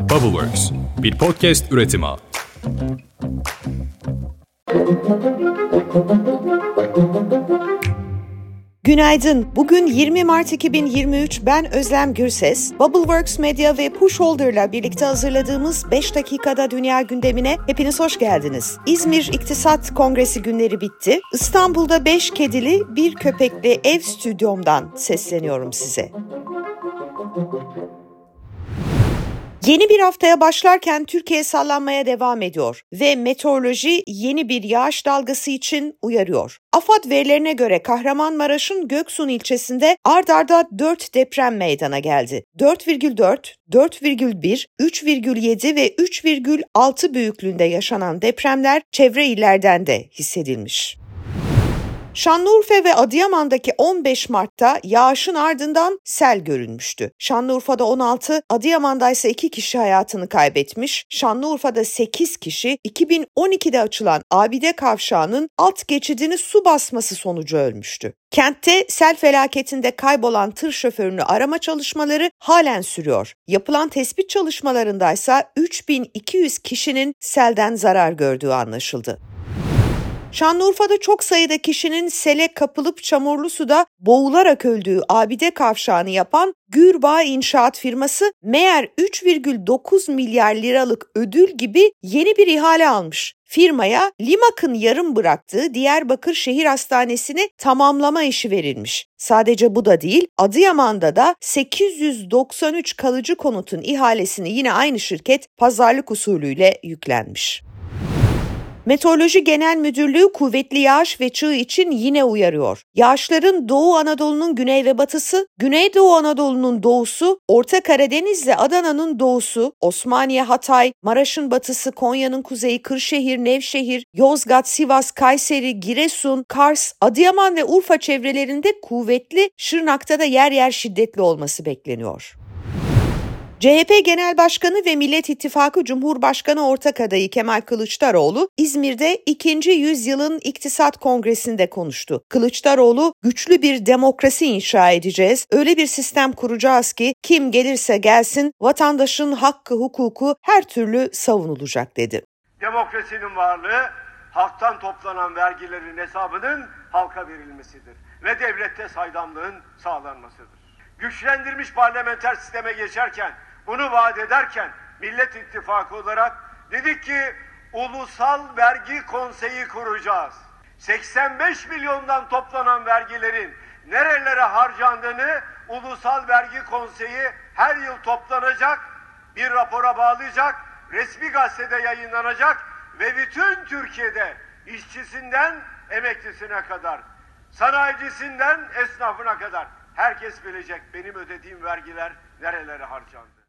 Bubbleworks, bir podcast üretimi. Günaydın. Bugün 20 Mart 2023. Ben Özlem Gürses. Bubbleworks Media ve Pushholder'la birlikte hazırladığımız 5 dakikada dünya gündemine hepiniz hoş geldiniz. İzmir İktisat Kongresi günleri bitti. İstanbul'da 5 kedili, bir köpekli ev stüdyomdan sesleniyorum size. Yeni bir haftaya başlarken Türkiye sallanmaya devam ediyor ve meteoroloji yeni bir yağış dalgası için uyarıyor. AFAD verilerine göre Kahramanmaraş'ın Göksun ilçesinde ard arda 4 deprem meydana geldi. 4,4, 4,1, 3,7 ve 3,6 büyüklüğünde yaşanan depremler çevre illerden de hissedilmiş. Şanlıurfa ve Adıyaman'daki 15 Mart'ta yağışın ardından sel görülmüştü. Şanlıurfa'da 16, Adıyaman'da ise 2 kişi hayatını kaybetmiş. Şanlıurfa'da 8 kişi 2012'de açılan Abide Kavşağı'nın alt geçidini su basması sonucu ölmüştü. Kentte sel felaketinde kaybolan tır şoförünü arama çalışmaları halen sürüyor. Yapılan tespit çalışmalarında ise 3200 kişinin selden zarar gördüğü anlaşıldı. Şanlıurfa'da çok sayıda kişinin sele kapılıp çamurlu suda boğularak öldüğü abide kavşağını yapan Gürbağ İnşaat firması meğer 3,9 milyar liralık ödül gibi yeni bir ihale almış. Firmaya Limak'ın yarım bıraktığı Diyarbakır Şehir Hastanesi'ni tamamlama işi verilmiş. Sadece bu da değil, Adıyaman'da da 893 kalıcı konutun ihalesini yine aynı şirket pazarlık usulüyle yüklenmiş. Meteoroloji Genel Müdürlüğü kuvvetli yağış ve çığ için yine uyarıyor. Yağışların Doğu Anadolu'nun güney ve batısı, Güneydoğu Anadolu'nun doğusu, Orta Karadeniz ile Adana'nın doğusu, Osmaniye, Hatay, Maraş'ın batısı, Konya'nın kuzeyi, Kırşehir, Nevşehir, Yozgat, Sivas, Kayseri, Giresun, Kars, Adıyaman ve Urfa çevrelerinde kuvvetli, Şırnak'ta da yer yer şiddetli olması bekleniyor. CHP Genel Başkanı ve Millet İttifakı Cumhurbaşkanı ortak adayı Kemal Kılıçdaroğlu İzmir'de 2. yüzyılın iktisat kongresinde konuştu. Kılıçdaroğlu güçlü bir demokrasi inşa edeceğiz, öyle bir sistem kuracağız ki kim gelirse gelsin vatandaşın hakkı hukuku her türlü savunulacak dedi. Demokrasinin varlığı halktan toplanan vergilerin hesabının halka verilmesidir ve devlette saydamlığın sağlanmasıdır. Güçlendirilmiş parlamenter sisteme geçerken bunu vaat ederken Millet İttifakı olarak dedik ki ulusal vergi konseyi kuracağız. 85 milyondan toplanan vergilerin nerelere harcandığını Ulusal Vergi Konseyi her yıl toplanacak, bir rapora bağlayacak, resmi gazetede yayınlanacak ve bütün Türkiye'de işçisinden emeklisine kadar, sanayicisinden esnafına kadar herkes bilecek benim ödediğim vergiler nerelere harcandı.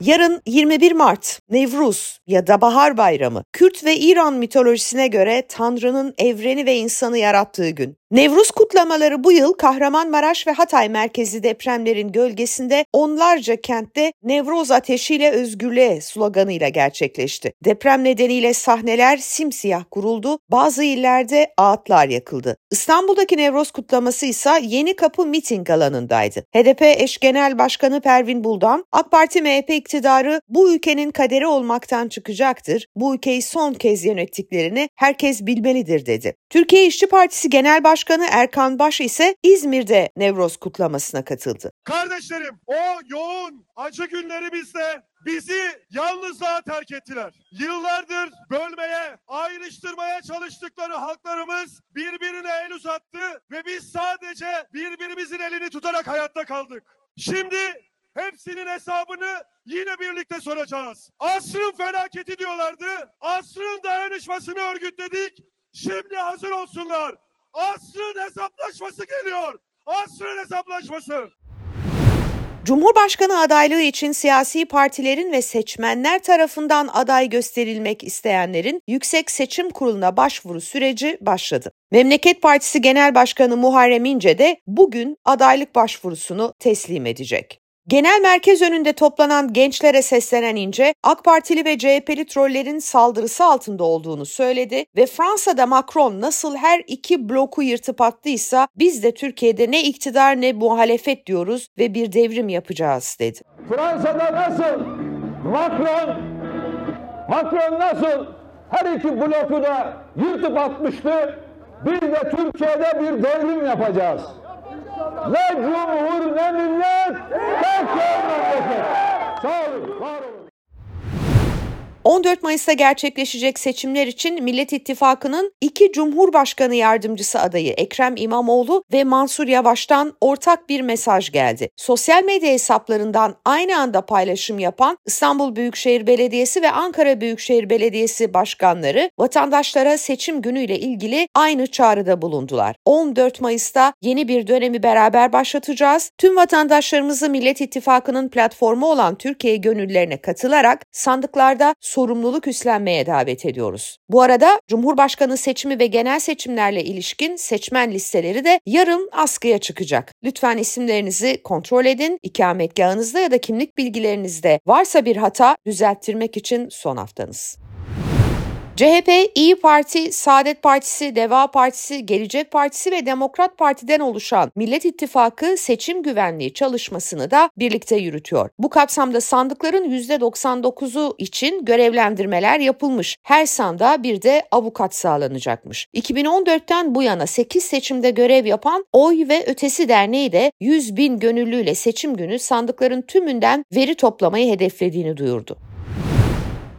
Yarın 21 Mart, Nevruz ya da Bahar Bayramı, Kürt ve İran mitolojisine göre Tanrı'nın evreni ve insanı yarattığı gün. Nevruz kutlamaları bu yıl Kahramanmaraş ve Hatay merkezi depremlerin gölgesinde onlarca kentte Nevroz ateşiyle özgürlüğe sloganıyla gerçekleşti. Deprem nedeniyle sahneler simsiyah kuruldu, bazı illerde ağıtlar yakıldı. İstanbul'daki Nevroz kutlaması ise Yeni Kapı miting alanındaydı. HDP eş genel başkanı Pervin Buldan, AK Parti MHP iktidarı bu ülkenin kaderi olmaktan çıkacaktır, bu ülkeyi son kez yönettiklerini herkes bilmelidir dedi. Türkiye İşçi Partisi Genel Başkanı Başkanı Erkan Baş ise İzmir'de Nevroz kutlamasına katıldı. Kardeşlerim o yoğun acı günlerimizde bizi yalnızlığa terk ettiler. Yıllardır bölmeye, ayrıştırmaya çalıştıkları halklarımız birbirine el uzattı ve biz sadece birbirimizin elini tutarak hayatta kaldık. Şimdi hepsinin hesabını yine birlikte soracağız. Asrın felaketi diyorlardı. Asrın dayanışmasını örgütledik. Şimdi hazır olsunlar. Asrın hesaplaşması geliyor. Asrın hesaplaşması. Cumhurbaşkanı adaylığı için siyasi partilerin ve seçmenler tarafından aday gösterilmek isteyenlerin Yüksek Seçim Kurulu'na başvuru süreci başladı. Memleket Partisi Genel Başkanı Muharrem İnce de bugün adaylık başvurusunu teslim edecek. Genel merkez önünde toplanan gençlere seslenen İnce, AK Partili ve CHP'li trollerin saldırısı altında olduğunu söyledi ve Fransa'da Macron nasıl her iki bloku yırtıp attıysa biz de Türkiye'de ne iktidar ne muhalefet diyoruz ve bir devrim yapacağız dedi. Fransa'da nasıl Macron Macron nasıl her iki bloku da yırtıp atmıştı. Biz de Türkiye'de bir devrim yapacağız. Ne cumhur ne millet, tek memleket. Sağ olun, var olun. 14 Mayıs'ta gerçekleşecek seçimler için Millet İttifakı'nın iki Cumhurbaşkanı yardımcısı adayı Ekrem İmamoğlu ve Mansur Yavaş'tan ortak bir mesaj geldi. Sosyal medya hesaplarından aynı anda paylaşım yapan İstanbul Büyükşehir Belediyesi ve Ankara Büyükşehir Belediyesi başkanları vatandaşlara seçim günüyle ilgili aynı çağrıda bulundular. 14 Mayıs'ta yeni bir dönemi beraber başlatacağız. Tüm vatandaşlarımızı Millet İttifakı'nın platformu olan Türkiye gönüllerine katılarak sandıklarda sorumluluk üstlenmeye davet ediyoruz. Bu arada Cumhurbaşkanı seçimi ve genel seçimlerle ilişkin seçmen listeleri de yarın askıya çıkacak. Lütfen isimlerinizi kontrol edin. İkametgahınızda ya da kimlik bilgilerinizde varsa bir hata düzelttirmek için son haftanız. CHP, İyi Parti, Saadet Partisi, Deva Partisi, Gelecek Partisi ve Demokrat Parti'den oluşan Millet İttifakı seçim güvenliği çalışmasını da birlikte yürütüyor. Bu kapsamda sandıkların %99'u için görevlendirmeler yapılmış. Her sandığa bir de avukat sağlanacakmış. 2014'ten bu yana 8 seçimde görev yapan Oy ve Ötesi Derneği de 100 bin gönüllüyle seçim günü sandıkların tümünden veri toplamayı hedeflediğini duyurdu.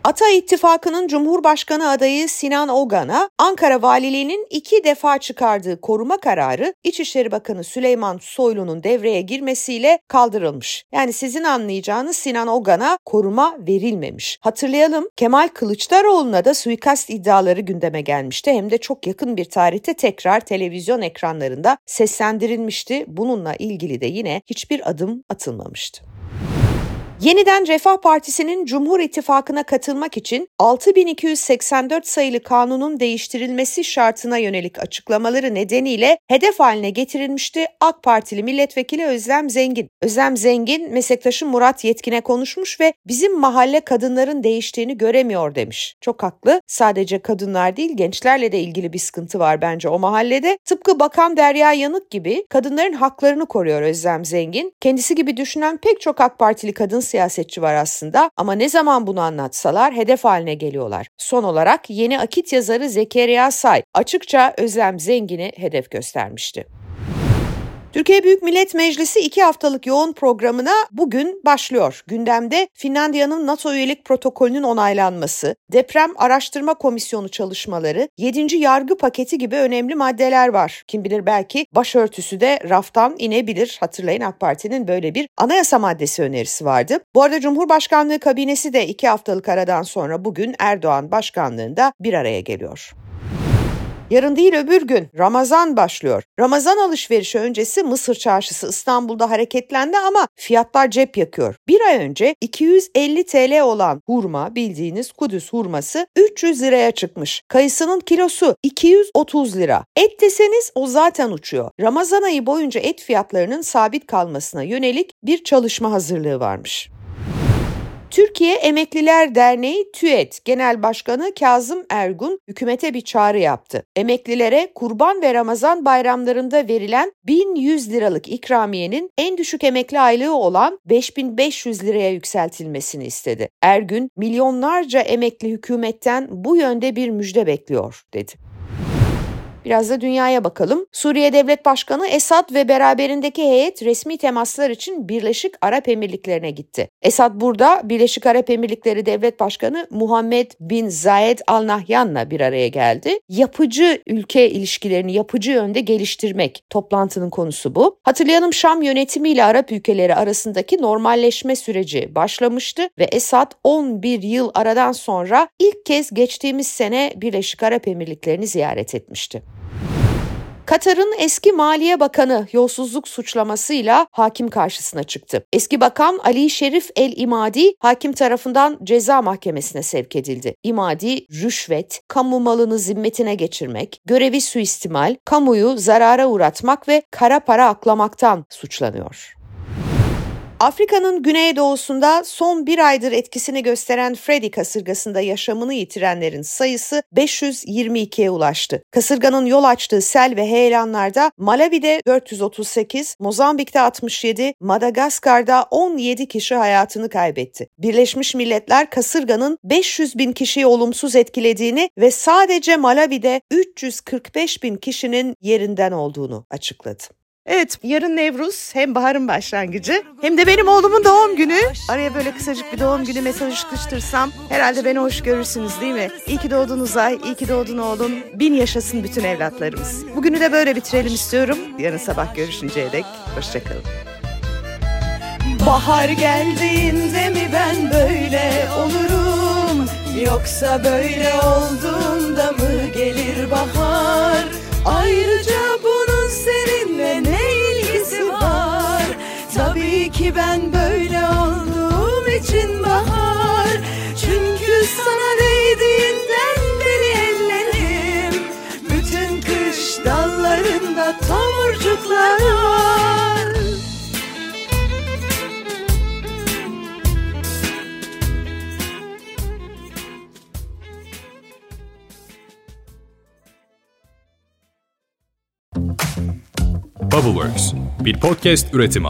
Ata İttifakı'nın Cumhurbaşkanı adayı Sinan Ogan'a Ankara Valiliği'nin iki defa çıkardığı koruma kararı İçişleri Bakanı Süleyman Soylu'nun devreye girmesiyle kaldırılmış. Yani sizin anlayacağınız Sinan Ogan'a koruma verilmemiş. Hatırlayalım Kemal Kılıçdaroğlu'na da suikast iddiaları gündeme gelmişti. Hem de çok yakın bir tarihte tekrar televizyon ekranlarında seslendirilmişti. Bununla ilgili de yine hiçbir adım atılmamıştı. Yeniden Refah Partisi'nin Cumhur İttifakı'na katılmak için 6284 sayılı kanunun değiştirilmesi şartına yönelik açıklamaları nedeniyle hedef haline getirilmişti AK Partili milletvekili Özlem Zengin. Özlem Zengin meslektaşı Murat Yetkin'e konuşmuş ve bizim mahalle kadınların değiştiğini göremiyor demiş. Çok haklı. Sadece kadınlar değil gençlerle de ilgili bir sıkıntı var bence o mahallede. Tıpkı Bakan Derya Yanık gibi kadınların haklarını koruyor Özlem Zengin. Kendisi gibi düşünen pek çok AK Partili kadın siyasetçi var aslında ama ne zaman bunu anlatsalar hedef haline geliyorlar. Son olarak yeni akit yazarı Zekeriya Say açıkça Özlem Zengin'i hedef göstermişti. Türkiye Büyük Millet Meclisi iki haftalık yoğun programına bugün başlıyor. Gündemde Finlandiya'nın NATO üyelik protokolünün onaylanması, deprem araştırma komisyonu çalışmaları, 7. yargı paketi gibi önemli maddeler var. Kim bilir belki başörtüsü de raftan inebilir. Hatırlayın AK Parti'nin böyle bir anayasa maddesi önerisi vardı. Bu arada Cumhurbaşkanlığı kabinesi de iki haftalık aradan sonra bugün Erdoğan başkanlığında bir araya geliyor. Yarın değil öbür gün Ramazan başlıyor. Ramazan alışverişi öncesi Mısır çarşısı İstanbul'da hareketlendi ama fiyatlar cep yakıyor. Bir ay önce 250 TL olan hurma bildiğiniz Kudüs hurması 300 liraya çıkmış. Kayısının kilosu 230 lira. Et deseniz o zaten uçuyor. Ramazan ayı boyunca et fiyatlarının sabit kalmasına yönelik bir çalışma hazırlığı varmış. Türkiye Emekliler Derneği TÜET Genel Başkanı Kazım Ergun hükümete bir çağrı yaptı. Emeklilere Kurban ve Ramazan bayramlarında verilen 1100 liralık ikramiyenin en düşük emekli aylığı olan 5500 liraya yükseltilmesini istedi. Ergün milyonlarca emekli hükümetten bu yönde bir müjde bekliyor dedi. Biraz da dünyaya bakalım. Suriye Devlet Başkanı Esad ve beraberindeki heyet resmi temaslar için Birleşik Arap Emirlikleri'ne gitti. Esad burada Birleşik Arap Emirlikleri Devlet Başkanı Muhammed bin Zayed Al Nahyan'la bir araya geldi. Yapıcı ülke ilişkilerini yapıcı yönde geliştirmek toplantının konusu bu. Hatırlayalım Şam yönetimiyle Arap ülkeleri arasındaki normalleşme süreci başlamıştı ve Esad 11 yıl aradan sonra ilk kez geçtiğimiz sene Birleşik Arap Emirlikleri'ni ziyaret etmişti. Katar'ın eski Maliye Bakanı yolsuzluk suçlamasıyla hakim karşısına çıktı. Eski bakan Ali Şerif El İmadi hakim tarafından ceza mahkemesine sevk edildi. İmadi rüşvet, kamu malını zimmetine geçirmek, görevi suistimal, kamuyu zarara uğratmak ve kara para aklamaktan suçlanıyor. Afrika'nın güneydoğusunda son bir aydır etkisini gösteren Freddy kasırgasında yaşamını yitirenlerin sayısı 522'ye ulaştı. Kasırganın yol açtığı sel ve heyelanlarda Malawi'de 438, Mozambik'te 67, Madagaskar'da 17 kişi hayatını kaybetti. Birleşmiş Milletler kasırganın 500 bin kişiyi olumsuz etkilediğini ve sadece Malawi'de 345 bin kişinin yerinden olduğunu açıkladı. Evet yarın Nevruz hem baharın başlangıcı hem de benim oğlumun doğum günü. Araya böyle kısacık bir doğum günü mesajı sıkıştırsam herhalde beni hoş görürsünüz değil mi? İyi ki doğdunuz ay, iyi ki doğdun oğlum. Bin yaşasın bütün evlatlarımız. Bugünü de böyle bitirelim istiyorum. Yarın sabah görüşünceye dek hoşçakalın. Bahar geldiğinde mi ben böyle olurum Yoksa böyle olduğunda mı gelir bahar Ayrıca dallarında tomurcuklar var Bubbleworks bir podcast üretimi.